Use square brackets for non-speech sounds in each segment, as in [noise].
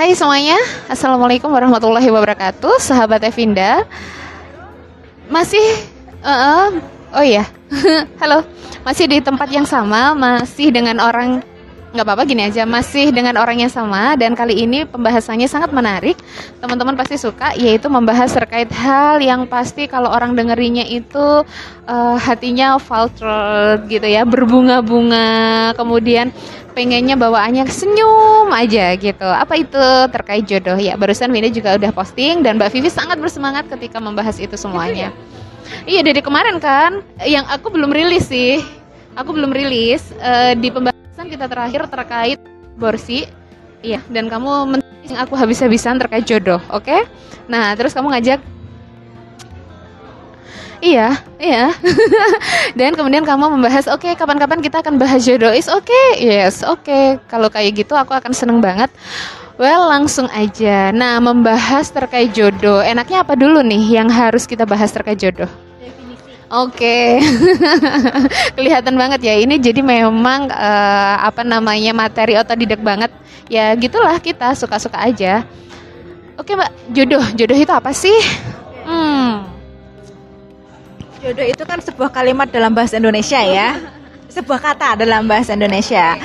Hai semuanya, Assalamualaikum warahmatullahi wabarakatuh Sahabat Evinda. Masih, uh, oh iya [laughs] Halo, masih di tempat yang sama Masih dengan orang nggak apa-apa gini aja masih dengan orang yang sama dan kali ini pembahasannya sangat menarik. Teman-teman pasti suka yaitu membahas terkait hal yang pasti kalau orang dengerinya itu uh, hatinya falter gitu ya berbunga-bunga kemudian pengennya bawaannya senyum aja gitu. Apa itu terkait jodoh? Ya barusan Winda juga udah posting dan Mbak Vivi sangat bersemangat ketika membahas itu semuanya. iya dari kemarin kan yang aku belum rilis sih. Aku belum rilis uh, di pembahasan kita terakhir terkait borsi iya dan kamu men- aku habis-habisan terkait jodoh oke? Okay? nah terus kamu ngajak Iya, iya. [laughs] Dan kemudian kamu membahas, oke, okay, kapan-kapan kita akan bahas jodoh. Is oke, okay. yes, oke. Okay. Kalau kayak gitu, aku akan seneng banget. Well, langsung aja. Nah, membahas terkait jodoh. Enaknya apa dulu nih yang harus kita bahas terkait jodoh? Oke, okay. [laughs] kelihatan banget ya. Ini jadi memang uh, apa namanya materi otodidak banget. Ya gitulah kita suka-suka aja. Oke okay, mbak, jodoh, jodoh itu apa sih? Hmm. Jodoh itu kan sebuah kalimat dalam bahasa Indonesia ya, sebuah kata dalam bahasa Indonesia.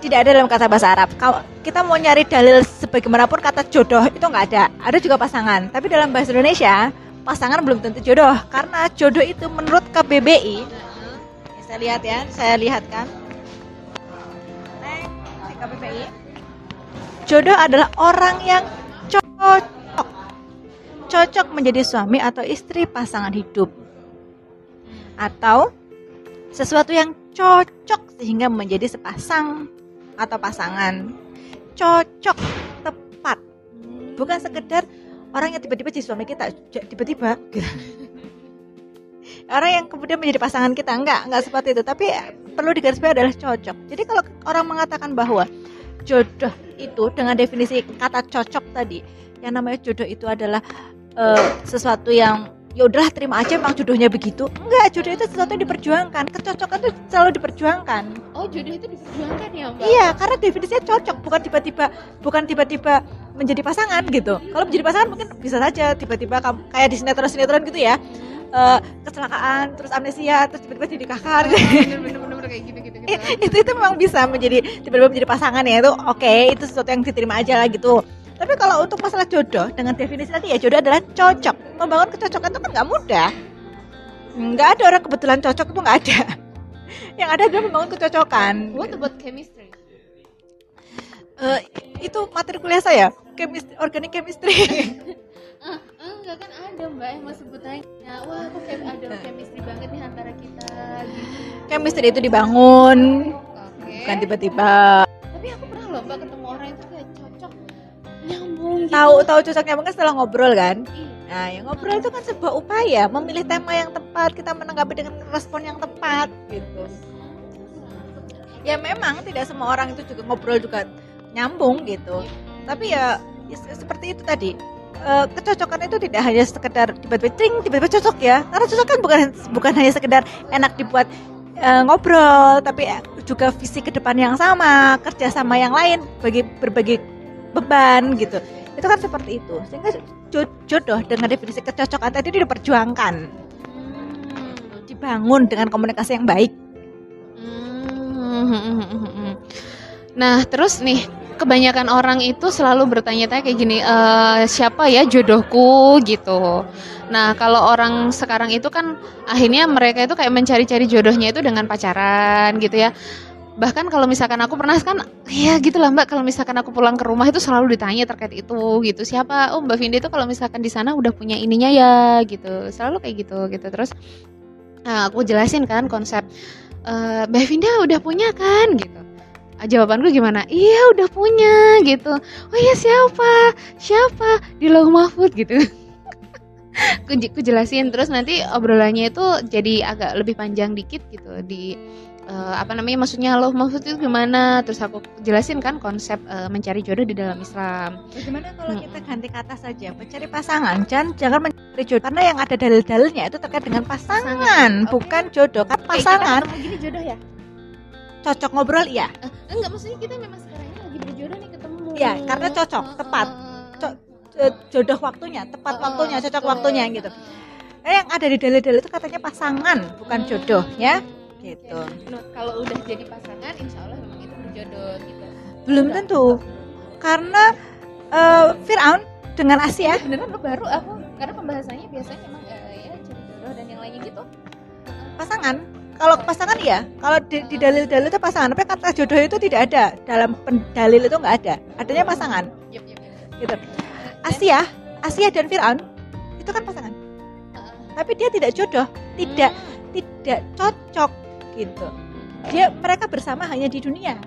Tidak ada dalam kata bahasa Arab. Kalau kita mau nyari dalil sebagaimanapun kata jodoh itu nggak ada. Ada juga pasangan. Tapi dalam bahasa Indonesia pasangan belum tentu jodoh karena jodoh itu menurut KBBI saya lihat ya saya lihat kan KBBI jodoh adalah orang yang cocok cocok menjadi suami atau istri pasangan hidup atau sesuatu yang cocok sehingga menjadi sepasang atau pasangan. Cocok tepat. Bukan sekedar orang yang tiba-tiba jadi suami kita tiba-tiba. [laughs] Orang yang kemudian menjadi pasangan kita enggak enggak seperti itu. Tapi perlu digarisbawahi adalah cocok. Jadi kalau orang mengatakan bahwa jodoh itu dengan definisi kata cocok tadi yang namanya jodoh itu adalah uh, sesuatu yang ya udahlah terima aja emang jodohnya begitu. Enggak jodoh itu sesuatu yang diperjuangkan. Kecocokan itu selalu diperjuangkan. Oh jodoh itu diperjuangkan ya mbak? Iya karena definisinya cocok. Bukan tiba-tiba bukan tiba-tiba menjadi pasangan gitu. Kalau menjadi pasangan mungkin bisa saja tiba-tiba kayak di sinetron sinetron gitu ya. Uh, kecelakaan terus amnesia terus tiba-tiba jadi kakak oh, bener-bener [laughs] kayak gitu gitu, gitu. itu itu memang bisa menjadi tiba-tiba menjadi pasangan ya. Itu oke okay, itu sesuatu yang diterima aja lah gitu tapi kalau untuk masalah jodoh dengan definisi tadi ya jodoh adalah cocok. Membangun kecocokan itu kan nggak mudah. Nggak ada orang kebetulan cocok itu nggak ada. [laughs] Yang ada adalah membangun kecocokan. What about chemistry? Uh, itu materi kuliah saya, chemistry, organic chemistry. uh, [laughs] [laughs] enggak kan ada mbak yang mau sebutannya wah aku kayak ada chemistry banget nih antara kita gitu. chemistry itu dibangun okay. bukan tiba-tiba tapi aku pernah loh mbak tahu tahu cocok nyambung kan setelah ngobrol kan? Nah yang ngobrol itu kan sebuah upaya memilih tema yang tepat kita menanggapi dengan respon yang tepat gitu. Ya memang tidak semua orang itu juga ngobrol juga nyambung gitu. Tapi ya, ya seperti itu tadi. Uh, kecocokan itu tidak hanya sekedar tiba-tiba cing tiba-tiba cocok ya. Karena cocok kan bukan bukan hanya sekedar enak dibuat uh, ngobrol tapi juga visi ke depan yang sama kerja sama yang lain bagi berbagi beban gitu itu kan seperti itu. Sehingga jodoh dengan definisi kecocokan tadi itu diperjuangkan. Hmm. dibangun dengan komunikasi yang baik. Hmm. nah terus nih kebanyakan orang itu selalu bertanya-tanya kayak gini e, siapa ya jodohku? gitu. Nah kalau orang sekarang itu kan akhirnya mereka itu kayak mencari-cari jodohnya itu dengan pacaran gitu ya bahkan kalau misalkan aku pernah kan ya gitulah mbak kalau misalkan aku pulang ke rumah itu selalu ditanya terkait itu gitu. Siapa? Oh mbak Vindi itu kalau misalkan di sana udah punya ininya ya gitu. Selalu kayak gitu gitu. Terus nah, aku jelasin kan konsep e, mbak Vindi udah punya kan gitu. Jawaban gue gimana? Iya udah punya gitu. Oh iya siapa? Siapa? Di Lau Mahfud gitu. [laughs] Aku jelasin. Terus nanti obrolannya itu jadi agak lebih panjang dikit gitu di uh, apa namanya maksudnya loh maksud itu gimana? Terus aku jelasin kan konsep uh, mencari jodoh di dalam Islam. Bagaimana kalau hmm. kita ganti kata saja? Mencari pasangan jangan jangan mencari jodoh. Karena yang ada dalil-dalilnya itu terkait dengan pasangan, pasangan. Okay. bukan jodoh. Kan pasangan Oke, gini jodoh ya? cocok ngobrol ya uh, enggak maksudnya kita memang sekarang ini lagi berjodoh nih ketemu. Ya karena cocok tepat. Co- eh, jodoh waktunya tepat waktunya cocok waktunya gitu. Nah, yang ada di dalil-dalil itu katanya pasangan bukan jodoh ya gitu. Nah, kalau udah jadi pasangan insya Allah memang itu berjodoh gitu. Belum tentu. Karena eh, Fir'aun dengan Asia beneran lo baru aku karena pembahasannya biasanya emang eh, ya jodoh dan yang lainnya gitu. Pasangan. Kalau pasangan ya kalau di, di dalil-dalil itu pasangan. Tapi kata jodoh itu tidak ada. Dalam dalil itu nggak ada. Adanya pasangan. Yep, yep, yep. gitu. Asia Asia dan Fir'aun itu kan pasangan. Tapi dia tidak jodoh. Tidak tidak cocok gitu. Dia mereka bersama hanya di dunia.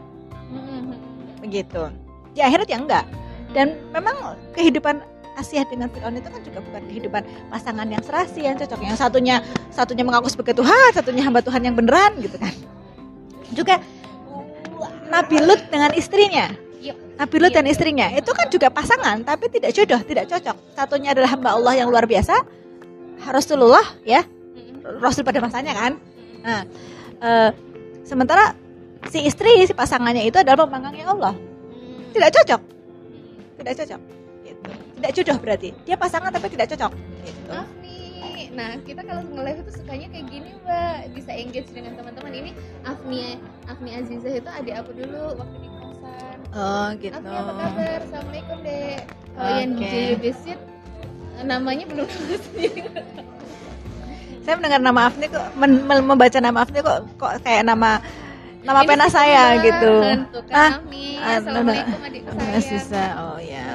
Begitu. Di akhirat ya enggak. Dan memang kehidupan Asia dengan Fir'aun itu kan juga bukan kehidupan pasangan yang serasi yang cocok. Yang satunya satunya mengaku sebagai Tuhan satunya hamba Tuhan yang beneran gitu kan. Juga Nabi Lut dengan istrinya. Nabi Lut dan istrinya. Itu kan juga pasangan tapi tidak jodoh tidak cocok. Satunya adalah hamba Allah yang luar biasa Rasulullah ya. Rasul pada masanya kan. Nah eh, sementara si istri si pasangannya itu adalah pembangkangnya Allah Hmm. tidak cocok tidak cocok gitu. tidak jodoh berarti dia pasangan tapi tidak cocok gitu. Maaf nih. Nah, kita kalau nge-live itu sukanya kayak gini, Mbak. Bisa engage dengan teman-teman. Ini Afni Afni Azizah itu adik aku dulu waktu di kosan. oh gitu Afni apa kabar? Assalamualaikum, Dek. Kalau yang Oke. DJ Besit namanya belum [laughs] sendiri. Saya mendengar nama Afni kok men- men- membaca nama Afni kok kok kayak nama nama Ini pena saya gitu kan Ah, Afni. Assalamualaikum adik Afni saya. Aziza oh ya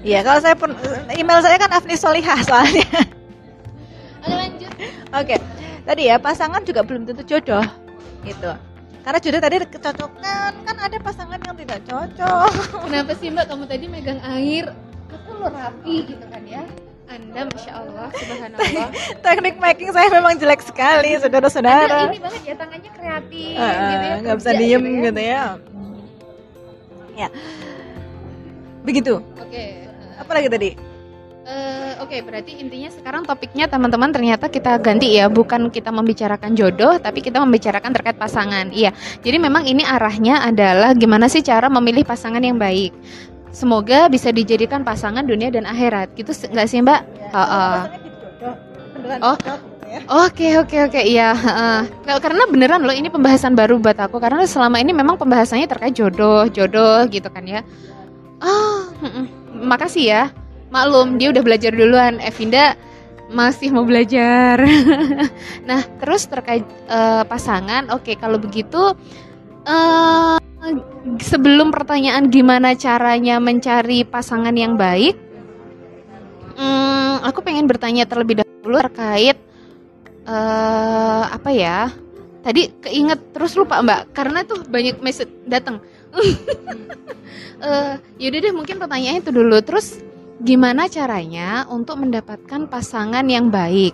Iya, kalau saya pun email saya kan Afni Solihah soalnya. Oke, lanjut. Oke, tadi ya pasangan juga belum tentu jodoh, gitu. Karena jodoh tadi kecocokan, kan ada pasangan yang tidak cocok. Kenapa sih Mbak kamu tadi megang air? Aku lo rapi gitu kan ya. Anda Masya Allah, [laughs] Subhanallah Teknik making saya memang jelek sekali, Anda saudara-saudara. ini banget ya, tangannya kreatif Ah, gitu ya nggak bisa kerja diem ya. gitu ya. Ya, begitu. Oke Apa lagi tadi? Eh, Oke, berarti intinya sekarang topiknya teman-teman ternyata kita ganti ya, bukan kita membicarakan jodoh, tapi kita membicarakan terkait pasangan. Iya, jadi memang ini arahnya adalah gimana sih cara memilih pasangan yang baik. Semoga bisa dijadikan pasangan dunia dan akhirat, gitu nggak sih Mbak? Heeh. Oh. Oke oke oke iya. heeh. Nggak, karena beneran loh ini pembahasan baru buat aku karena selama ini memang pembahasannya terkait jodoh jodoh gitu kan ya. Ah, mm-mm. makasih ya. Maklum dia udah belajar duluan. Evinda masih mau belajar. [laughs] nah terus terkait eh, pasangan, oke kalau begitu eh sebelum pertanyaan gimana caranya mencari pasangan yang baik, hmm, aku pengen bertanya terlebih dahulu terkait eh apa ya? Tadi keinget terus lupa Mbak karena tuh banyak message datang. [laughs] Eh yaudah deh mungkin pertanyaannya itu dulu. Terus gimana caranya untuk mendapatkan pasangan yang baik?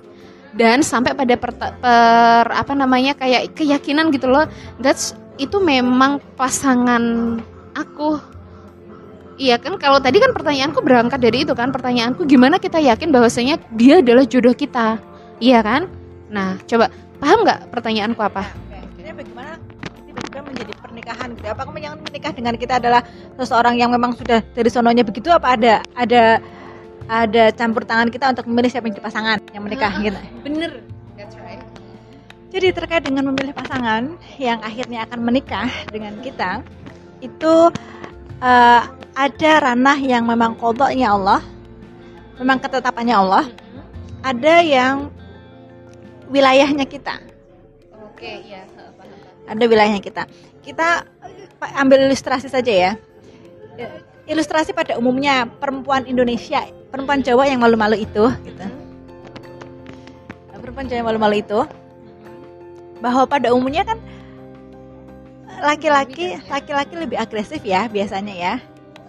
Dan sampai pada perta- per, apa namanya kayak keyakinan gitu loh. That's itu memang pasangan aku. Iya kan kalau tadi kan pertanyaanku berangkat dari itu kan pertanyaanku gimana kita yakin bahwasanya dia adalah jodoh kita. Iya kan? Nah, coba paham nggak pertanyaanku apa? Ini bagaimana tiba-tiba menjadi pernikahan gitu? Apa kamu yang menikah dengan kita adalah seseorang yang memang sudah dari sononya begitu? Apa ada ada ada campur tangan kita untuk memilih siapa yang jadi pasangan yang menikah Ah, gitu? Bener. Jadi terkait dengan memilih pasangan yang akhirnya akan menikah dengan kita itu eh, ada ranah yang memang kodoknya Allah, memang ketetapannya Allah, ada yang wilayahnya kita. Oke, iya, paham. ada wilayahnya kita. Kita eh, ambil ilustrasi saja ya. Ilustrasi pada umumnya perempuan Indonesia, perempuan Jawa yang malu-malu itu, gitu. Nah, Perempuan Jawa yang malu-malu itu, bahwa pada umumnya kan laki-laki laki-laki lebih agresif ya biasanya ya.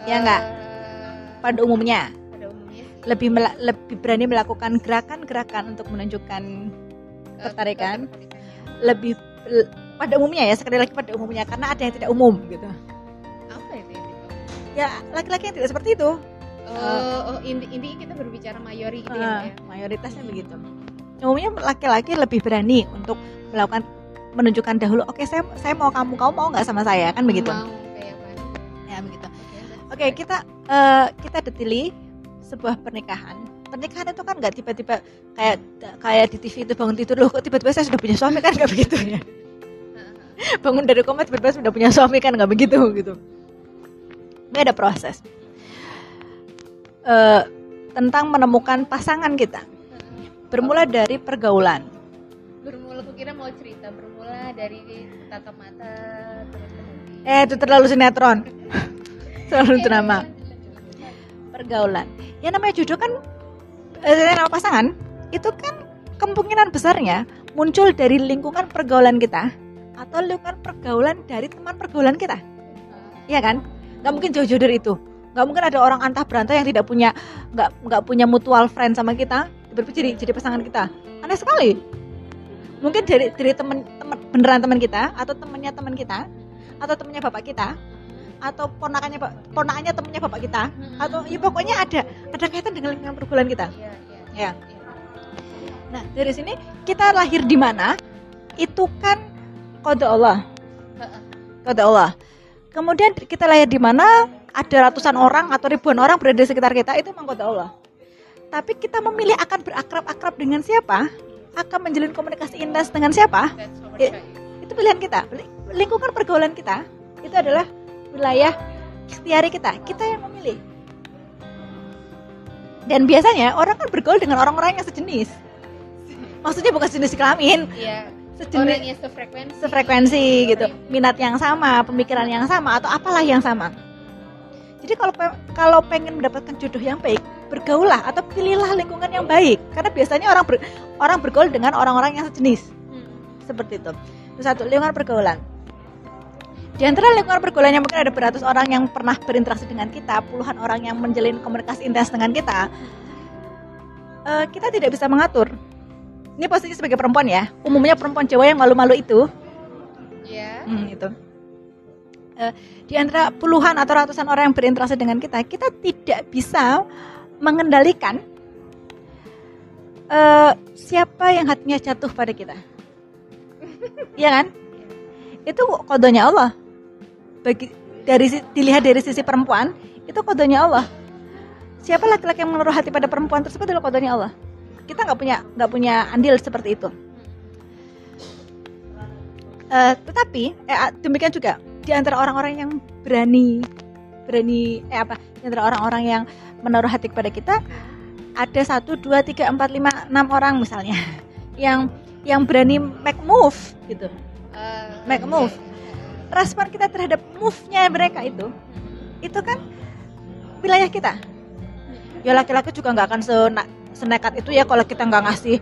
Ya nggak? Eh, Pada umumnya pada umumnya lebih lebih berani melakukan gerakan-gerakan untuk menunjukkan eh, Ketertarikan. ketertarikannya. lebih l- pada umumnya ya sekali lagi pada umumnya karena ada yang tidak umum gitu. Apa itu? yang? Ya laki-laki yang tidak seperti itu. Oh, oh inti intinya kita berbicara mayori gitu ya. Mbak, ya. mayoritasnya begitu. Umumnya laki-laki lebih berani untuk melakukan menunjukkan dahulu, oke saya saya mau kamu, kamu mau nggak sama saya kan begitu? Mau kayak apa? Ya begitu. Oke, kita eh, kita detili sebuah pernikahan. Pernikahan itu kan nggak tiba-tiba kayak kayak di TV itu bangun tidur loh kok tiba-tiba saya sudah punya suami kan nggak begitu ya. [laughs] Bangun dari koma tiba-tiba sudah punya suami kan nggak begitu gitu. Ini ada proses. Eh, tentang menemukan pasangan kita. Bermula dari pergaulan. Aku kira mau cerita bermula dari tatap mata terus kemudian Eh, itu terlalu sinetron. [laughs] terlalu drama. Pergaulan. Ya namanya jodoh kan eh, nama pasangan itu kan kemungkinan besarnya muncul dari lingkungan pergaulan kita atau lingkungan pergaulan dari teman pergaulan kita. Iya kan? Nggak mungkin jauh-jauh dari itu. Nggak mungkin ada orang antah berantah yang tidak punya nggak nggak punya mutual friend sama kita jadi jadi pasangan kita. Aneh sekali. Mungkin dari dari teman teman beneran teman kita atau temannya teman kita atau temannya bapak kita atau ponakannya ponakannya temannya bapak kita atau ya pokoknya ada ada kaitan dengan lingkungan pergaulan kita. Iya, Ya. Nah, dari sini kita lahir di mana? Itu kan kode Allah. Kode Allah. Kemudian kita lahir di mana? Ada ratusan orang atau ribuan orang berada di sekitar kita itu memang kode Allah. Tapi kita memilih akan berakrab-akrab dengan siapa? Akan menjalin komunikasi intens dengan siapa? Itu pilihan kita. Lingkungan pergaulan kita itu adalah wilayah ikhtiari kita. Kita yang memilih. Dan biasanya orang kan bergaul dengan orang-orang yang sejenis. Maksudnya bukan sejenis kelamin, Iya. sejenis Orangnya sefrekuensi. sefrekuensi gitu, minat yang sama, pemikiran yang sama atau apalah yang sama. Jadi kalau pe- kalau pengen mendapatkan jodoh yang baik, bergaulah atau pilihlah lingkungan yang baik. Karena biasanya orang ber- orang bergaul dengan orang-orang yang sejenis Hmm. seperti itu. Itu satu lingkungan pergaulan. Di antara lingkungan pergaulan yang mungkin ada beratus orang yang pernah berinteraksi dengan kita, puluhan orang yang menjalin komunikasi intens dengan kita, eh, kita tidak bisa mengatur. Ini posisi sebagai perempuan ya. Umumnya perempuan Jawa yang malu-malu itu, Iya. hmm, itu. Eh, di antara puluhan atau ratusan orang yang berinteraksi dengan kita, kita tidak bisa mengendalikan eh, siapa yang hatinya jatuh pada kita. [laughs] Iya kan? Itu kodenya Allah. Bagi dari dilihat dari sisi perempuan, itu kodenya Allah. Siapa laki-laki yang menaruh hati pada perempuan tersebut adalah kodenya Allah. Kita nggak punya nggak punya andil seperti itu. Eh, tetapi eh, demikian juga di antara orang-orang yang berani berani eh apa di antara orang-orang yang menaruh hati kepada kita ada satu dua tiga empat lima enam orang misalnya [laughs] yang yang berani make move gitu. Eh, Make move. respon kita terhadap move-nya mereka itu itu kan wilayah kita. Ya laki-laki juga nggak akan sena- senekat itu ya kalau kita nggak ngasih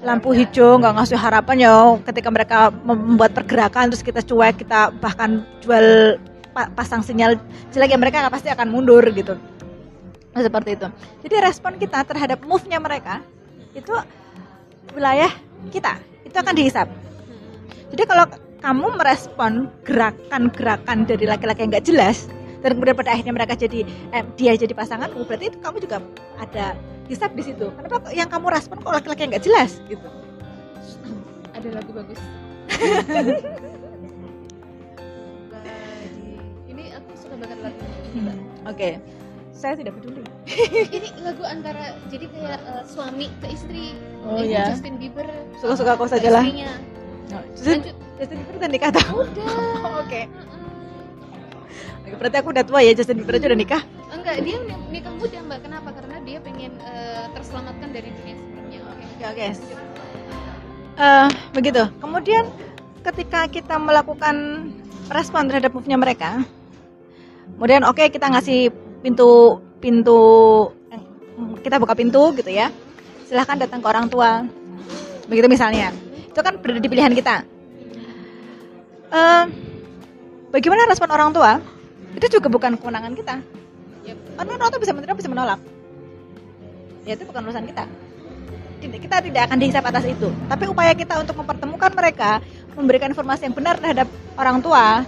lampu hijau nggak ngasih harapan ya ketika mereka membuat pergerakan terus kita cuek kita bahkan jual pa- pasang sinyal jelek ya mereka pasti akan mundur gitu seperti itu jadi respon kita terhadap move-nya mereka itu wilayah kita itu akan dihisap jadi kalau kamu merespon gerakan-gerakan dari laki-laki yang nggak jelas dan kemudian pada akhirnya mereka jadi eh, dia jadi pasangan, berarti itu kamu juga ada hisap di situ. Kenapa kok yang kamu respon kok laki-laki yang nggak jelas gitu? Ada lagu bagus. [laughs] Ini aku suka banget lagu ini. Oke, saya tidak peduli. [laughs] Ini lagu antara jadi kayak eh, suami ke istri. Oh, Ini iya. Justin Bieber. Suka-suka kau ke sajalah. istrinya. Justin, Lanjut. Justin Bieber udah nikah tahu? Udah. [laughs] Oke, berarti aku udah tua ya Justin Bieber aja udah nikah. Enggak, dia nik- nikah muda mbak. Kenapa? Karena dia pengen eh, terselamatkan dari dunia sebelumnya. Oke. Oke oke. Eh, begitu. Kemudian ketika kita melakukan respon terhadap move-nya mereka, kemudian oke kita ngasih pintu pintu eh, kita buka pintu gitu ya. Silahkan datang ke orang tua. Begitu misalnya. Itu kan berada di pilihan kita. Eh, bagaimana respon orang tua? Itu juga bukan kewenangan kita. Orang tua bisa menerima bisa menolak. Ya itu bukan urusan kita kita tidak akan dihisap atas itu. Tapi upaya kita untuk mempertemukan mereka, memberikan informasi yang benar terhadap orang tua,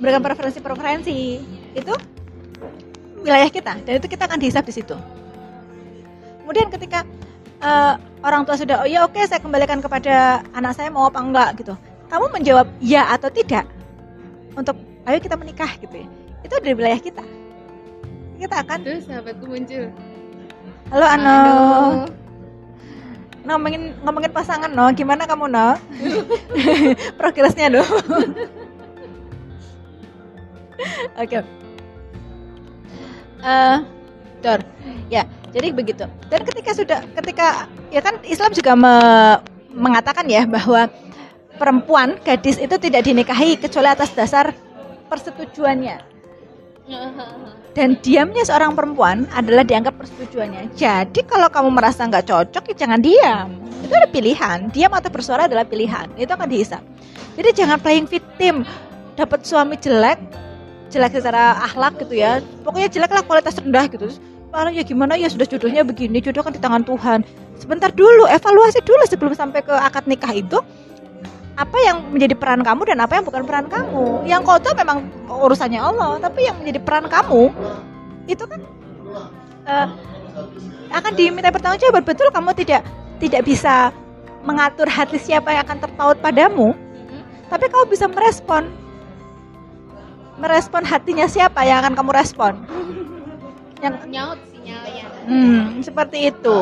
memberikan preferensi-preferensi, itu wilayah kita dan itu kita akan dihisap di situ. Kemudian ketika eh, orang tua sudah, oh ya oke saya kembalikan kepada anak saya mau apa enggak? gitu, kamu menjawab ya atau tidak? Untuk ayo kita menikah gitu ya, itu dari wilayah kita. kita akan Tuh sahabatku muncul. halo Ano. Aduh. ngomongin ngomongin pasangan no. Gimana kamu no? [laughs] Progresnya dong [laughs] oke Eh, Dor ya jadi begitu dan ketika sudah ketika ya kan Islam juga me- mengatakan ya bahwa perempuan gadis itu tidak dinikahi kecuali atas dasar persetujuannya dan diamnya seorang perempuan adalah dianggap persetujuannya. Jadi kalau kamu merasa nggak cocok, ya jangan diam. Itu ada pilihan. Diam atau bersuara adalah pilihan. Itu akan dihisap. Jadi jangan playing victim. Dapat suami jelek, jelek secara akhlak gitu ya. Pokoknya jelek lah kualitas rendah gitu. Malah ya gimana ya sudah jodohnya begini, jodoh kan di tangan Tuhan. Sebentar dulu, evaluasi dulu sebelum sampai ke akad nikah itu apa yang menjadi peran kamu dan apa yang bukan peran kamu. Yang tahu memang urusannya Allah, tapi yang menjadi peran kamu itu kan eh, akan diminta pertanggungjawaban. Betul kamu tidak tidak bisa mengatur hati siapa yang akan terpaut padamu, tapi kamu bisa merespon merespon hatinya siapa yang akan kamu respon. Yang Nyaut sinyalnya. Hmm, seperti itu.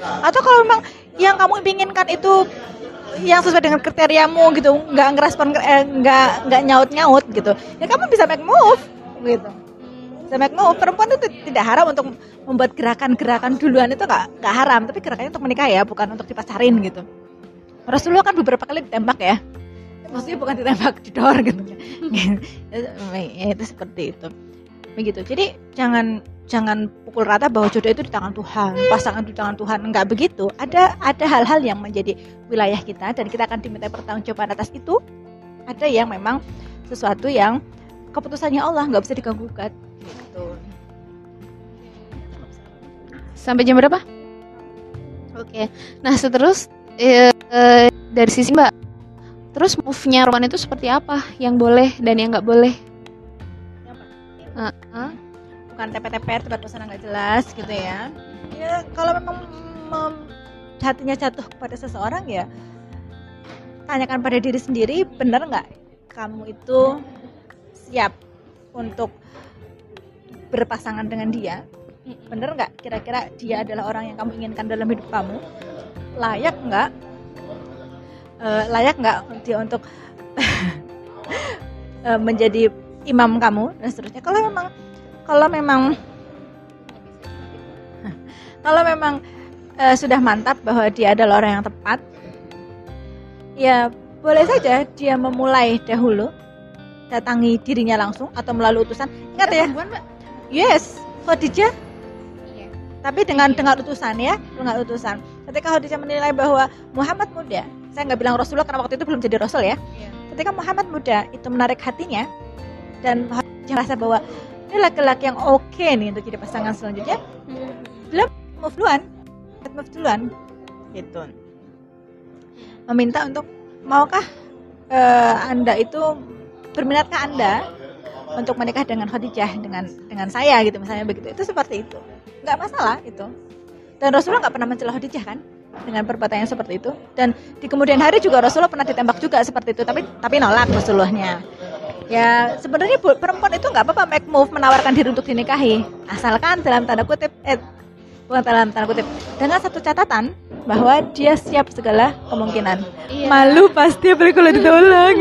Atau kalau memang yang kamu inginkan itu yang sesuai dengan kriteriamu gitu, nggak ngerespon, eh, nggak nggak nyaut nyaut gitu, ya kamu bisa make move gitu. Bisa make move. Perempuan itu tidak haram untuk membuat gerakan-gerakan duluan itu nggak nggak haram, tapi gerakannya untuk menikah ya, bukan untuk dipacarin gitu. Rasulullah kan beberapa kali ditembak ya, maksudnya bukan ditembak di door gitu. ya, itu seperti itu. Begitu. Jadi jangan jangan pukul rata bahwa jodoh itu di tangan Tuhan pasangan di tangan Tuhan. Enggak begitu. Ada ada hal-hal yang menjadi wilayah kita dan kita akan diminta pertanggungjawaban atas itu. Ada yang memang sesuatu yang keputusannya Allah nggak bisa diganggu gugat gitu. Sampai jam berapa? Oke. Nah, seterus eh, eh, dari sisi Mbak, terus move-nya Roman itu seperti apa? Yang boleh dan yang nggak boleh? Ah, ah. bukan TP-TP tempat pesanan nggak jelas gitu ya ya kalau memang mem- hatinya jatuh kepada seseorang ya tanyakan pada diri sendiri benar nggak kamu itu siap untuk berpasangan dengan dia bener nggak kira-kira dia adalah orang yang kamu inginkan dalam hidup kamu layak nggak Eh, layak nggak dia untuk [laughs] eh, menjadi imam kamu? Dan seterusnya. Kalau memang kalau memang [laughs] kalau memang eh, sudah mantap bahwa dia adalah orang yang tepat ya boleh saja dia memulai dahulu datangi dirinya langsung atau melalui utusan. Ingat ya? Yes. Khadijah Iya. tapi dengan dengan utusan ya? Dengan utusan. Ketika Khadijah menilai bahwa Muhammad muda saya nggak bilang Rasulullah karena waktu itu belum jadi Rasul ya. Iya. ketika Muhammad muda itu menarik hatinya. Dan merasa bahwa ini laki-laki yang oke nih untuk jadi pasangan selanjutnya. Move duluan move duluan. Gitu. Meminta untuk maukah eh, anda itu berminatkah anda untuk menikah dengan Khadijah dengan dengan saya gitu misalnya begitu. Itu seperti itu. Nggak masalah itu. Dan Rasulullah nggak pernah mencela Khadijah kan dengan perbuatan yang seperti itu. Dan di kemudian hari juga Rasulullah pernah ditembak juga seperti itu tapi tapi nolak Rasulullahnya. Ya sebenarnya perempuan itu nggak apa-apa make move menawarkan diri untuk dinikahi. Asalkan dalam tanda kutip eh bukan dalam tanda kutip dengan satu catatan bahwa dia siap segala kemungkinan Iya. malu pasti apalagi kalau ditolak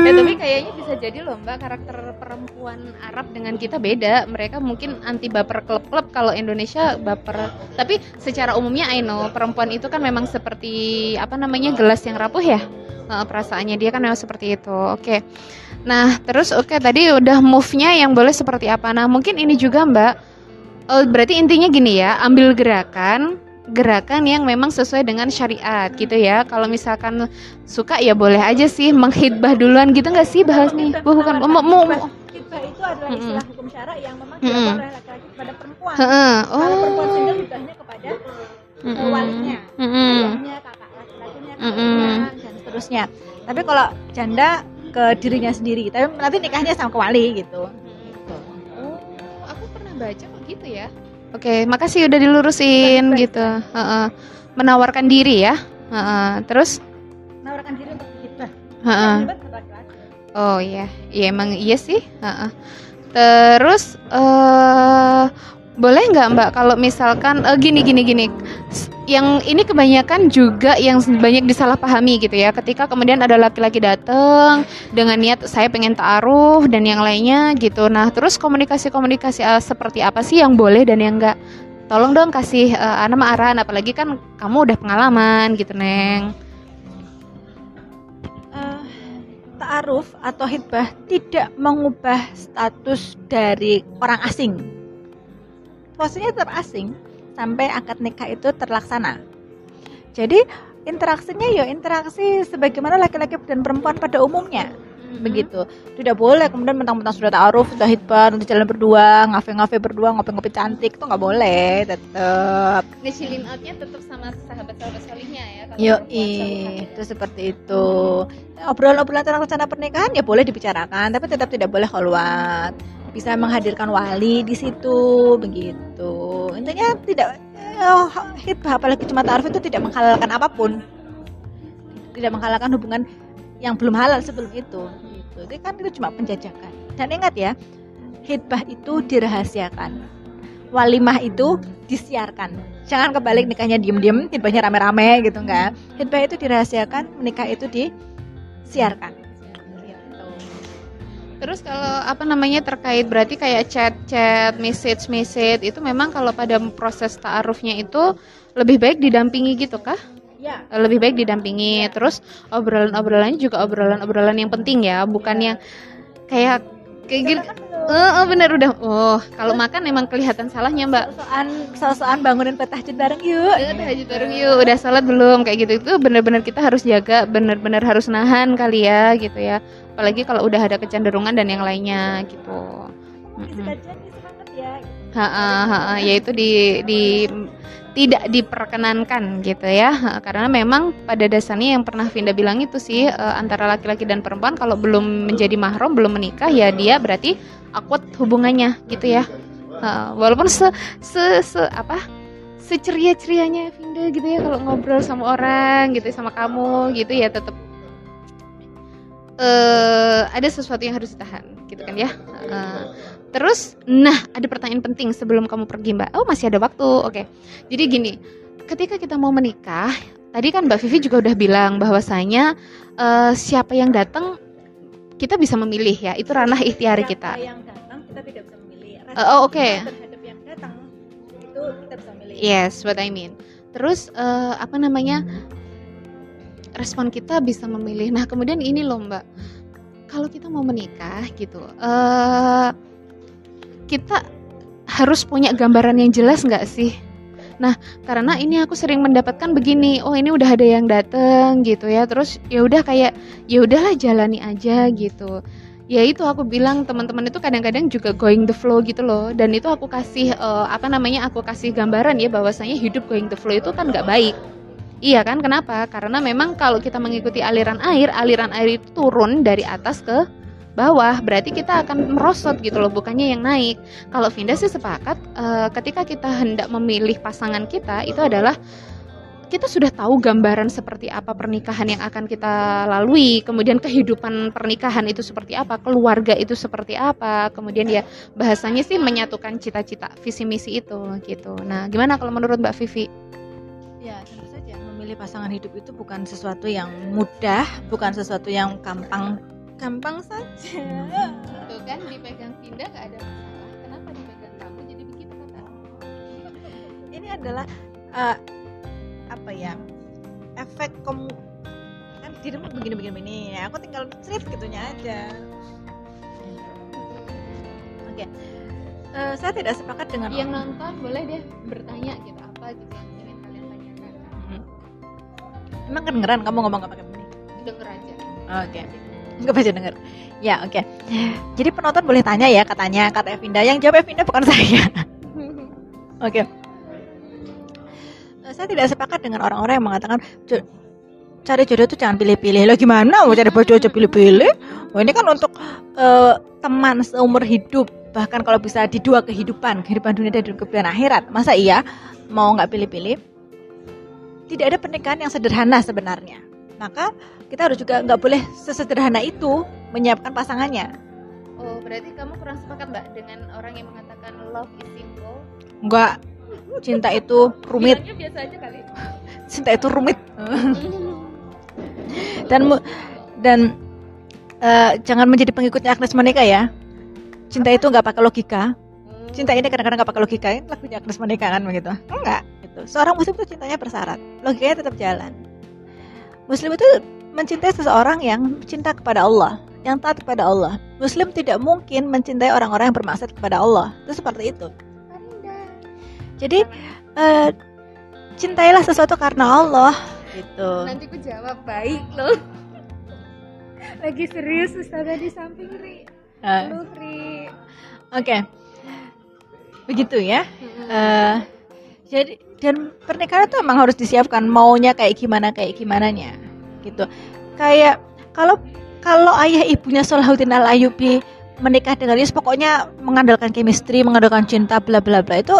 Ya, tapi kayaknya bisa jadi loh Mbak karakter perempuan Arab dengan kita beda. Mereka mungkin anti baper klub-klub kalau Indonesia baper. Tapi secara umumnya I know perempuan itu kan memang seperti apa namanya gelas yang rapuh ya. Eh, perasaannya dia kan memang seperti itu. Oke. Nah, terus oke tadi udah move-nya yang boleh seperti apa. Nah, mungkin ini juga Mbak. Oh, berarti intinya gini ya, ambil gerakan gerakan yang memang sesuai dengan syariat gitu ya. Kalau misalkan suka ya boleh aja sih menghitbah duluan gitu nggak sih bahas nih bukan mau mau. Hitbah itu adalah istilah hukum syara yang memang dilakukan oleh laki-laki kepada perempuan. Heeh. Kalau perempuan oh single hibahnya kepada walinya, ayahnya, kakak laki-lakinya, dan seterusnya. Tapi kalau janda ke dirinya sendiri, tapi nanti nikahnya sama ke wali gitu. oh aku pernah baca gitu ya oke makasih udah dilurusin Baik, baik. gitu Heeh. menawarkan diri ya Heeh. terus Menawarkan diri untuk hebat adalah laki-laki. oh iya iya emang iya sih Heeh. Terus eh boleh nggak Mbak? Kalau misalkan eh, gini gini gini. Yang ini kebanyakan juga yang banyak disalahpahami gitu ya. Ketika kemudian ada laki-laki datang dengan niat saya pengen taruh dan yang lainnya gitu. Nah terus komunikasi-komunikasi eh, seperti apa sih yang boleh dan yang enggak tolong dong kasih Ana mah arahan. Apalagi kan kamu udah pengalaman gitu Neng. Ta'aruf atau hitbah tidak mengubah status dari orang asing. Posisinya tetap asing sampai akad nikah itu terlaksana. Jadi interaksinya ya interaksi sebagaimana laki-laki dan perempuan pada umumnya begitu tidak boleh kemudian mentang-mentang sudah ta'aruf sudah hitbah nanti jalan berdua ngafe-ngafe berdua ngopi-ngopi cantik itu nggak boleh tetap ngecilin outnya tetap sama sahabat-sahabat solihnya ya Yo, itu seperti itu. Obrolan-obrolan tentang rencana pernikahan ya boleh dibicarakan, tapi tetap tidak boleh keluar. Bisa menghadirkan wali di situ, begitu. Intinya tidak eh, hitbah apalagi cuma ta'aruf itu tidak menghalalkan apa pun. Tidak menghalalkan hubungan yang belum halal sebelum itu. Gitu. Itu kan itu cuma penjajakan. Dan ingat ya, hitbah itu dirahasiakan. Walimah itu disiarkan jangan kebalik nikahnya diem-diem hitbahnya rame-rame gitu enggak hitbah itu dirahasiakan menikah itu disiarkan. Terus kalau apa namanya terkait berarti kayak chat-chat, message-message itu memang kalau pada proses ta'arufnya itu lebih baik didampingi gitu kah? ya Lebih baik didampingi. Terus obrolan-obrolannya juga obrolan-obrolan yang penting ya, bukan yang kayak kayak gitu. Eh, eh, bener udah. Oh, kalau makan emang kelihatan salahnya, Mbak. sosokan sosokan bangunin petahajud bareng yuk Ya bareng yuk, udah sholat belum kayak gitu itu bener-bener kita harus jaga, bener-bener harus nahan kali ya gitu ya. Apalagi kalau udah ada kecenderungan dan yang lainnya gitu. Ya Ha-ha, ha-ha, yaitu di di tidak diperkenankan gitu ya. Ha, karena memang pada dasarnya yang pernah Vinda bilang itu sih eh, antara laki-laki dan perempuan kalau belum menjadi mahram belum menikah ya dia berarti awkward hubungannya gitu ya. Ha, walaupun se, se, se apa seceria cerianya Vinda gitu ya kalau ngobrol sama orang gitu sama kamu gitu ya tetap eh ada sesuatu yang harus ditahan gitu kan ya. Eh, Terus, nah ada pertanyaan penting sebelum kamu pergi Mbak. Oh masih ada waktu, oke. Jadi gini, ketika kita mau menikah, tadi kan Mbak Vivi juga udah bilang bahwasanya eh, siapa yang datang kita bisa memilih ya, itu ranah ikhtiar Siapa kita. yang datang kita tidak bisa memilih Eh, oh, oke. Respon terhadap yang datang itu kita bisa memilih Yes, what I mean. Terus eh, apa namanya? Respon kita bisa memilih. Nah kemudian ini loh Mbak, kalau kita mau menikah gitu, eh kita harus punya gambaran yang jelas nggak sih? Nah, karena ini aku sering mendapatkan begini, oh ini udah ada yang dateng gitu ya, terus ya udah kayak ya udahlah jalani aja gitu. Ya itu aku bilang teman-teman itu kadang-kadang juga going the flow gitu loh, dan itu aku kasih eh, apa namanya aku kasih gambaran ya bahwasanya hidup going the flow itu kan nggak baik. Iya kan? Kenapa? Karena memang kalau kita mengikuti aliran air, aliran air itu turun dari atas ke bawah, berarti kita akan merosot gitu loh, bukannya yang naik. Kalau Vinda sih sepakat, eh, ketika kita hendak memilih pasangan kita, itu adalah kita sudah tahu gambaran seperti apa pernikahan yang akan kita lalui, kemudian kehidupan pernikahan itu seperti apa, keluarga itu seperti apa, kemudian ya bahasanya sih menyatukan cita-cita visi misi itu gitu. Nah, gimana kalau menurut Mbak Vivi? Ya, tentu saja memilih pasangan hidup itu bukan sesuatu yang mudah, bukan sesuatu yang gampang gampang saja. Tuh kan dipegang Vinda gak ada masalah. Kenapa dipegang kamu jadi begitu kata? Ini adalah eh, apa ya? Efek kamu kan dirimu begini-begini begini. Ya, aku tinggal cerita gitunya aja. Oke. Eh, saya tidak sepakat dengan Yang nonton boleh deh bertanya gitu apa gitu yang ingin kalian tanyakan. Emang kedengeran kamu ngomong apa pakai ini? Denger aja. Oke. Enggak baca denger. Ya, oke. Jadi penonton boleh tanya ya katanya kata Evinda. Yang jawab Evinda bukan [laughs] saya. Oke. Eh, Saya tidak sepakat dengan orang-orang yang mengatakan "Jo- cari jodoh itu jangan pilih-pilih. Lah gimana mau cari jodoh aja pilih-pilih? Wah, ini kan untuk eh, teman seumur hidup. Bahkan kalau bisa di dua kehidupan, kehidupan dunia dan kehidupan akhirat. Masa iya mau nggak pilih-pilih? Tidak ada pernikahan yang sederhana sebenarnya. Maka kita harus juga nggak boleh sesederhana itu menyiapkan pasangannya. Oh, berarti kamu kurang sepakat mbak dengan orang yang mengatakan love is simple? Enggak. Cinta itu rumit. Bilangnya biasa aja kali. Cinta itu rumit. dan dan eh, jangan menjadi pengikutnya Agnes Monica ya. Cinta itu nggak pakai logika. Cinta ini kadang-kadang nggak pakai logika. Ini lagunya Agnes Monica kan begitu. Enggak. Gitu. Seorang muslim itu cintanya bersyarat. Logikanya tetap jalan. Muslim itu mencintai seseorang yang cinta kepada Allah, yang taat kepada Allah. Muslim tidak mungkin mencintai orang-orang yang bermaksud kepada Allah. Itu seperti itu. Jadi eh, cintailah sesuatu karena Allah gitu. Nanti aku jawab baik loh. [laughs] Lagi serius Ustazah di samping Ri. Lu Ri. Oke, begitu ya. Eh, jadi dan pernikahan itu emang harus disiapkan maunya kayak gimana kayak gimana nya gitu. Kayak kalau kalau ayah ibunya Salahuddin Al Ayyubi menikah dengan Yesus pokoknya mengandalkan chemistry, mengandalkan cinta bla bla bla itu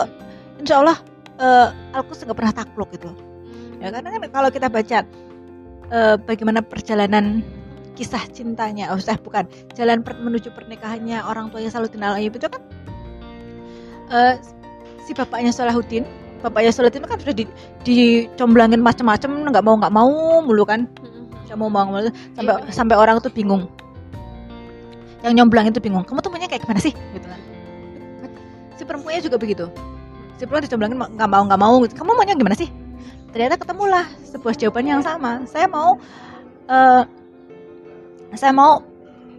insya Allah eh, Alkus nggak pernah takluk gitu. Ya karena kan kalau kita baca eh, bagaimana perjalanan kisah cintanya, oh saya bukan jalan per- menuju pernikahannya orang tuanya Salahuddin Al Ayyubi itu kan eh, si bapaknya Salahuddin, bapaknya Salahuddin kan sudah di, dicomblangin macam-macam nggak mau nggak mau mulu kan, nggak mau mau mulu. sampai Iya. sampai orang itu bingung. Yang nyomblang itu bingung, kamu tuh maunya kayak gimana sih? Gitu kan. Si perempuannya juga begitu. Si perempuan dicomblangin nggak mau nggak mau gitu. Kamu maunya gimana sih? Ternyata ketemulah sebuah jawaban yang sama. Saya mau eh, saya mau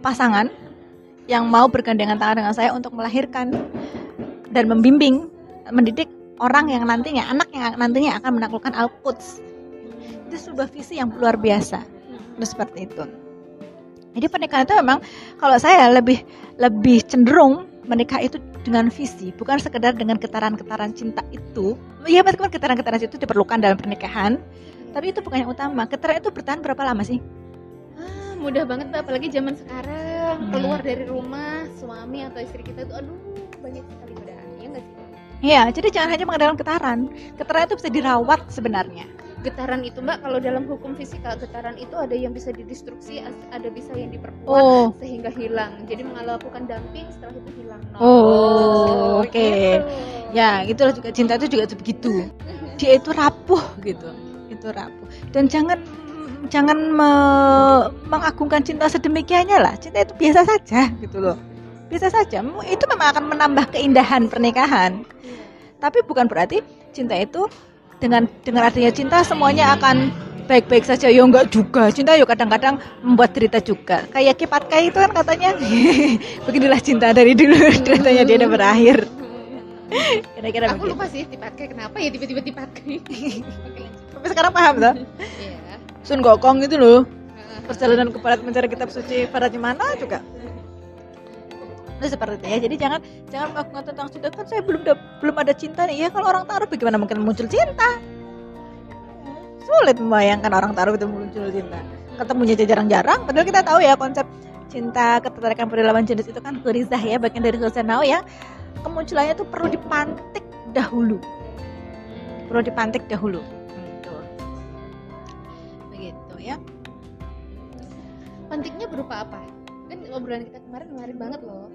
pasangan yang mau bergandengan tangan dengan saya untuk melahirkan dan membimbing, mendidik orang yang nantinya, anak yang nantinya akan menaklukkan Al-Quds. Itu sebuah visi yang luar biasa. Itu seperti itu. Jadi pernikahan itu memang kalau saya lebih lebih cenderung menikah itu dengan visi, bukan sekedar dengan getaran-getaran cinta itu. Ya meskipun getaran-getaran itu diperlukan dalam pernikahan, tapi itu bukan yang utama. Getaran itu bertahan berapa lama sih? Ah, mudah banget apalagi zaman sekarang Hmm. keluar dari rumah suami atau istri kita itu aduh banyak sekali Iya, jadi jangan hanya mengandalkan getaran. Getaran itu bisa dirawat sebenarnya. Getaran itu mbak kalau dalam hukum fisika getaran itu ada yang bisa didestruksi, ada bisa yang diperkuat Oh, sehingga hilang. Jadi melakukan dumping setelah itu hilang. No. Oh, oke. gitu. ya itulah juga cinta itu juga begitu. Dia itu rapuh gitu, itu rapuh. Dan jangan jangan me- mengagungkan cinta sedemikiannya lah. Cinta itu biasa saja gitu loh. Biasa saja. Itu memang akan menambah keindahan pernikahan. Tapi bukan berarti cinta itu dengan dengan adanya cinta semuanya akan baik-baik saja. Ya enggak juga. Cinta yuk kadang-kadang membuat derita juga. Kayak kipat kai itu kan katanya [laughs] beginilah cinta dari dulu [laughs] ceritanya dia udah berakhir. [laughs] Kira-kira Aku begitu. lupa sih tipatkai kenapa ya tiba-tiba lanjut. tapi sekarang paham tuh Iya. Sun Gokong itu loh. Perjalanan ke barat mencari kitab suci baratnya mana juga itu seperti itu ya. Jadi jangan jangan melakukan tentang cinta. Kan saya belum da- belum ada cinta nih ya. Kalau orang taruh bagaimana mungkin muncul cinta? Sulit membayangkan orang taruh itu muncul cinta. Ketemunya aja jarang-jarang. Padahal kita tahu ya konsep cinta ketertarikan pada lawan jenis itu kan hurizah ya bagian dari husanau ya. Kemunculannya itu perlu dipantik dahulu. Perlu dipantik dahulu. Gitu. begitu ya. Pantiknya berupa apa? Obrolan kita kemarin menarik banget loh.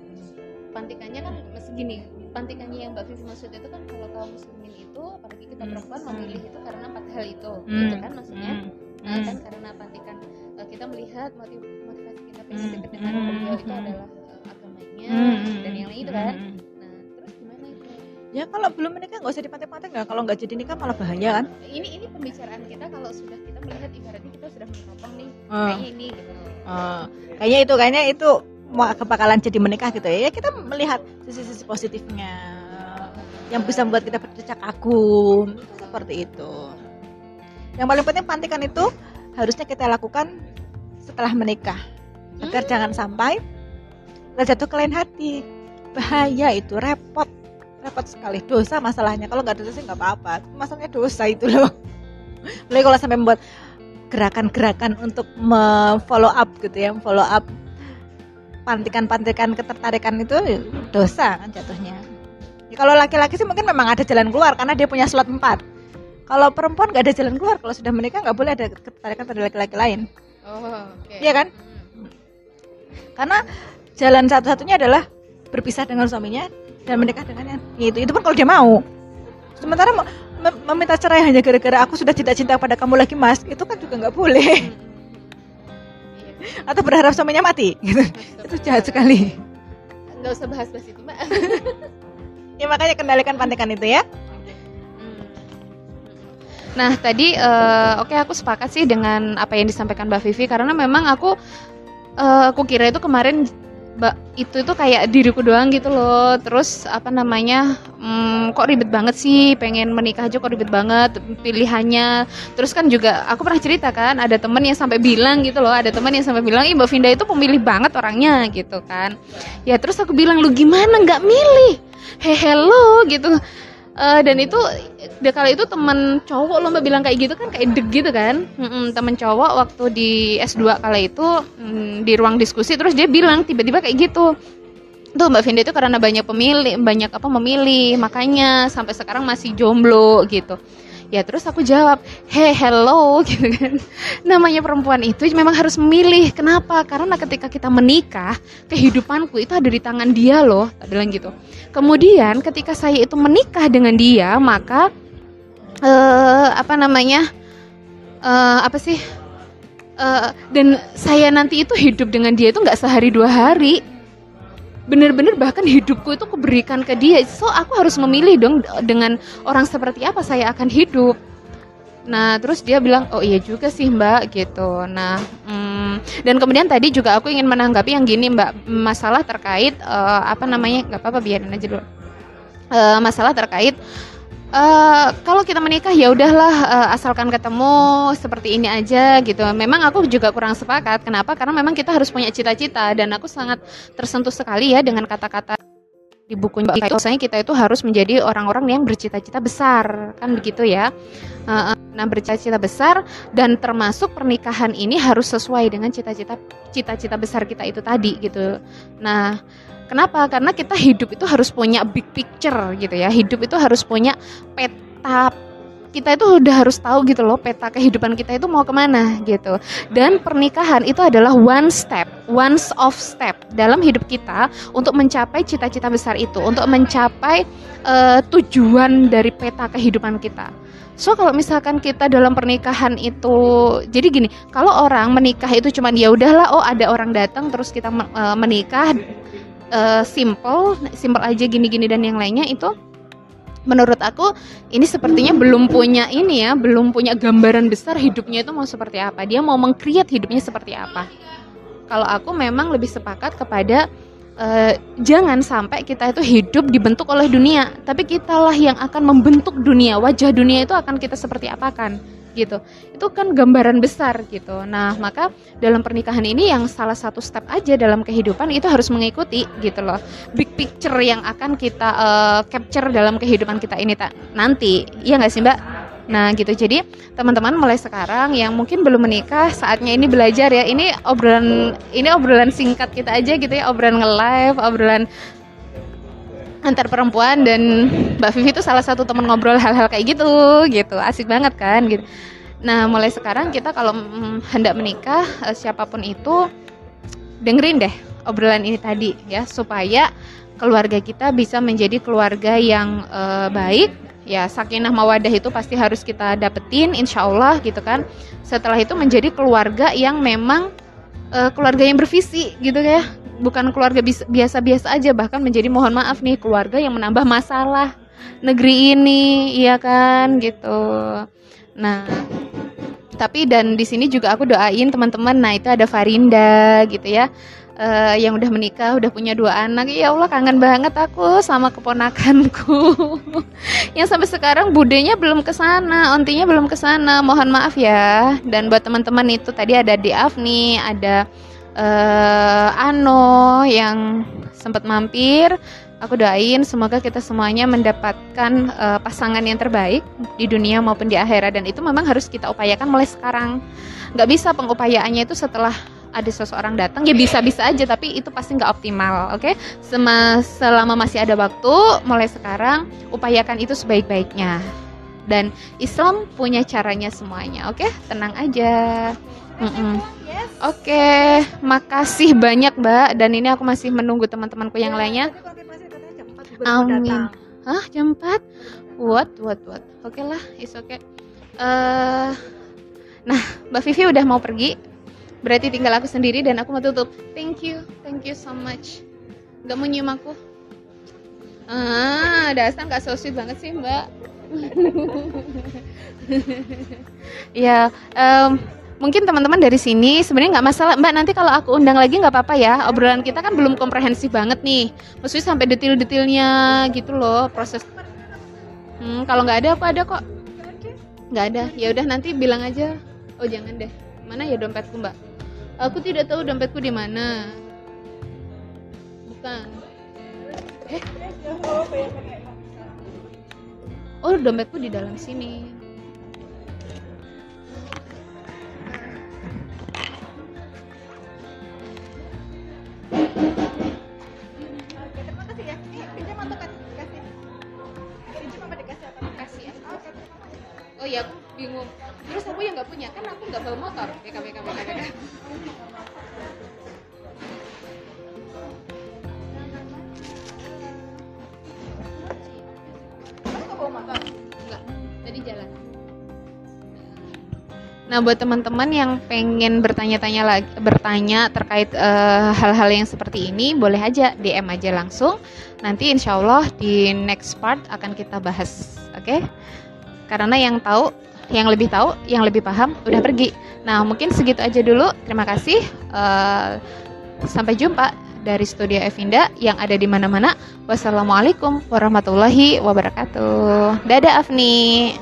Pantikannya kan segini. Pantikannya yang Mbak Vivi maksud itu kan kalau kaum muslimin itu apalagi kita Hmm. perempuan Hmm. memilih itu karena empat hal itu. Hmm. Itu kan maksudnya. Hmm. Nah, Hmm. kan karena pantikan eh, kita melihat motiv motivasi kita pengen Hmm. dekat dengan Hmm. beliau itu Hmm. adalah eh, agamanya Hmm. dan yang lain itu kan. Ya kalau belum menikah nggak usah dipantik-pantik nggak. Kalau nggak jadi nikah malah bahaya kan. Ini ini pembicaraan kita kalau sudah kita melihat ibaratnya kita sudah meneropong nih. Hmm. Kayaknya ini gitu. Eh, kayaknya itu kayaknya itu mau kebakalan jadi menikah gitu ya. Ya kita melihat sisi-sisi positifnya yang bisa membuat kita berdecak kagum seperti itu. Yang paling penting pantikan itu harusnya kita lakukan setelah menikah agar Hmm. jangan sampai kita jatuh ke lain hati. Bahaya itu repot repot sekali dosa masalahnya kalau nggak dosa sih nggak apa-apa masalahnya dosa itu loh Apalagi kalau sampai membuat gerakan-gerakan untuk follow up gitu ya follow up pantikan-pantikan ketertarikan itu dosa kan jatuhnya ya, kalau laki-laki sih mungkin memang ada jalan keluar karena dia punya slot 4 kalau perempuan nggak ada jalan keluar kalau sudah menikah nggak boleh ada ketertarikan pada laki-laki lain Oh, oke. Iya kan? Hmm. karena jalan satu-satunya adalah berpisah dengan suaminya dan menikah dengannya. Itu itu pun kalau dia mau. Sementara mem meminta cerai hanya gara-gara aku sudah tidak cinta pada kamu lagi mas itu kan juga nggak boleh. Atau berharap suaminya mati. Gitu. Itu jahat sekali. Nggak usah bahas-bahas itu mbak. [laughs] Ya makanya kendalikan pantekan itu ya. Nah tadi uh, oke okay, aku sepakat sih dengan apa yang disampaikan Mbak Vivi karena memang aku uh, aku kira itu kemarin itu itu kayak diriku doang gitu loh. Terus apa namanya hmm, kok ribet banget sih? Pengen menikah aja kok ribet banget pilihannya. Terus kan juga aku pernah cerita kan ada temen yang sampai bilang gitu loh ada temen yang sampai bilang Mbak Vinda itu pemilih banget orangnya gitu kan. Ya terus aku bilang lu gimana nggak milih? Hehe hello gitu uh, dan itu dia kali itu temen cowok lomba bilang kayak gitu kan kayak deg gitu kan? Mm temen cowok waktu di S2 kala itu mm, di ruang diskusi terus dia bilang tiba-tiba kayak gitu. Tuh Mbak Vinda itu karena banyak pemilih banyak apa memilih makanya sampai sekarang masih jomblo gitu ya terus aku jawab hey hello [laughs] gitu kan. Namanya perempuan itu memang harus memilih kenapa? Karena ketika kita menikah kehidupanku itu ada di tangan dia loh. Bilang gitu. Kemudian ketika saya itu menikah dengan dia maka uh, apa namanya uh, apa sih uh, dan saya nanti itu hidup dengan dia itu nggak sehari dua hari bener-bener bahkan hidupku itu kuberikan ke dia. So aku harus memilih dong dengan orang seperti apa saya akan hidup. Nah terus dia bilang oh iya juga sih mbak gitu. Nah hmm, dan kemudian tadi juga aku ingin menanggapi yang gini mbak. Masalah terkait uh, apa namanya nggak apa-apa biarin aja dulu. Uh, masalah terkait Uh, kalau kita menikah ya udahlah uh, asalkan ketemu seperti ini aja gitu. Memang aku juga kurang sepakat. Kenapa? Karena memang kita harus punya cita-cita dan aku sangat tersentuh sekali ya dengan kata-kata di buku itu. Misalnya kita itu harus menjadi orang-orang yang bercita-cita besar, kan begitu ya. Uh, nah bercita-cita besar dan termasuk pernikahan ini harus sesuai dengan cita-cita cita-cita besar kita itu tadi gitu. Nah Kenapa? Karena kita hidup itu harus punya big picture gitu ya. Hidup itu harus punya peta kita itu udah harus tahu gitu loh peta kehidupan kita itu mau ke mana gitu dan pernikahan itu adalah one step one of step dalam hidup kita untuk mencapai cita-cita besar itu untuk mencapai uh, tujuan dari peta kehidupan kita So kalau misalkan kita dalam pernikahan itu jadi gini, kalau orang menikah itu cuman ya udahlah oh ada orang datang terus kita uh, menikah uh, simple simple aja gini-gini dan yang lainnya itu menurut aku ini sepertinya belum punya ini ya belum punya gambaran besar hidupnya itu mau seperti apa. Dia mau mengkreat hidupnya seperti apa. Kalau aku memang lebih sepakat kepada uh, jangan sampai kita itu hidup dibentuk oleh dunia tapi kitalah yang akan membentuk dunia wajah dunia itu akan kita seperti apakan gitu. Itu kan gambaran besar gitu. Nah maka dalam pernikahan ini yang salah satu step aja dalam kehidupan itu harus mengikuti gitu loh. Big picture yang akan kita uh, capture dalam kehidupan kita ini tak nanti. Iya nggak sih mbak? Nah gitu. Jadi teman-teman mulai sekarang yang mungkin belum menikah saatnya ini belajar ya. Ini obrolan ini obrolan singkat kita aja gitu ya. Obrolan nge-live obrolan antar perempuan dan Mbak Vivi itu salah satu teman ngobrol hal-hal kayak gitu gitu. Asik banget kan gitu. Nah mulai sekarang kita kalau mm, hendak menikah eh, siapa pun itu dengerin deh obrolan ini tadi ya. Supaya keluarga kita bisa menjadi keluarga yang uh, baik. Ya sakinah mawadah itu pasti harus kita dapetin insya Allah gitu kan. Setelah itu menjadi keluarga yang memang uh, keluarga yang bervisi gitu ya bukan keluarga biasa-biasa aja bahkan menjadi mohon maaf nih keluarga yang menambah masalah negeri ini iya kan gitu. Nah tapi dan di sini juga aku doain teman-teman nah itu ada Farinda gitu ya uh, yang udah menikah udah punya dua anak. Ya Allah kangen banget aku sama keponakanku. [laughs] Yang sampai sekarang budenya belum ke sana ontinya belum ke sana. Mohon maaf ya. Dan buat teman-teman itu tadi ada di Afni ada uh, Ano yang sempat mampir. Aku doain semoga kita semuanya mendapatkan uh, pasangan yang terbaik di dunia maupun di akhirat dan itu memang harus kita upayakan mulai sekarang. Gak bisa pengupayaannya itu setelah ada seseorang datang ya bisa-bisa aja tapi itu pasti nggak optimal oke okay? selama masih ada waktu mulai sekarang upayakan itu sebaik-baiknya dan Islam punya caranya semuanya oke okay? tenang aja Mm-mm. Yes. Oke, makasih banyak Mbak. Dan ini aku masih menunggu teman-temanku yang Ya, lainnya. tadi konfirmasi katanya jam 4 baru Amin. Hah, jam 4? What, what, what? Oke lah, is oke. Eh, nah, Mbak Vivi udah mau pergi. Berarti tinggal aku sendiri dan aku mau tutup. Thank you, thank you so much. Gak mau nyium aku? Ah, dasar gak so sweet banget sih Mbak. [laughs] ya, em, mungkin teman-teman dari sini sebenarnya nggak masalah Mbak. Nanti kalau aku undang lagi nggak apa-apa ya. Obrolan kita kan belum komprehensif banget nih. Maksudnya sampai detail-detailnya gitu loh proses. Hmm, kalau nggak ada aku ada kok. Nggak ada. Ya udah nanti bilang aja. Oh jangan deh. Mana ya dompetku Mbak? Aku tidak tahu dompetku di mana. Bukan. Eh? Oh dompetku di dalam sini. Nah, buat teman-teman yang pengen bertanya-tanya lagi bertanya terkait eh, hal-hal yang seperti ini, boleh aja DM aja langsung. Nanti insya Allah di next part akan kita bahas, oke? Karena yang tahu, yang lebih tahu, yang lebih paham udah pergi. Nah, mungkin segitu aja dulu. Terima kasih. Eh, sampai jumpa dari Studio Evinda yang ada di mana-mana. Wassalamualaikum warahmatullahi wabarakatuh. Dadah Afni.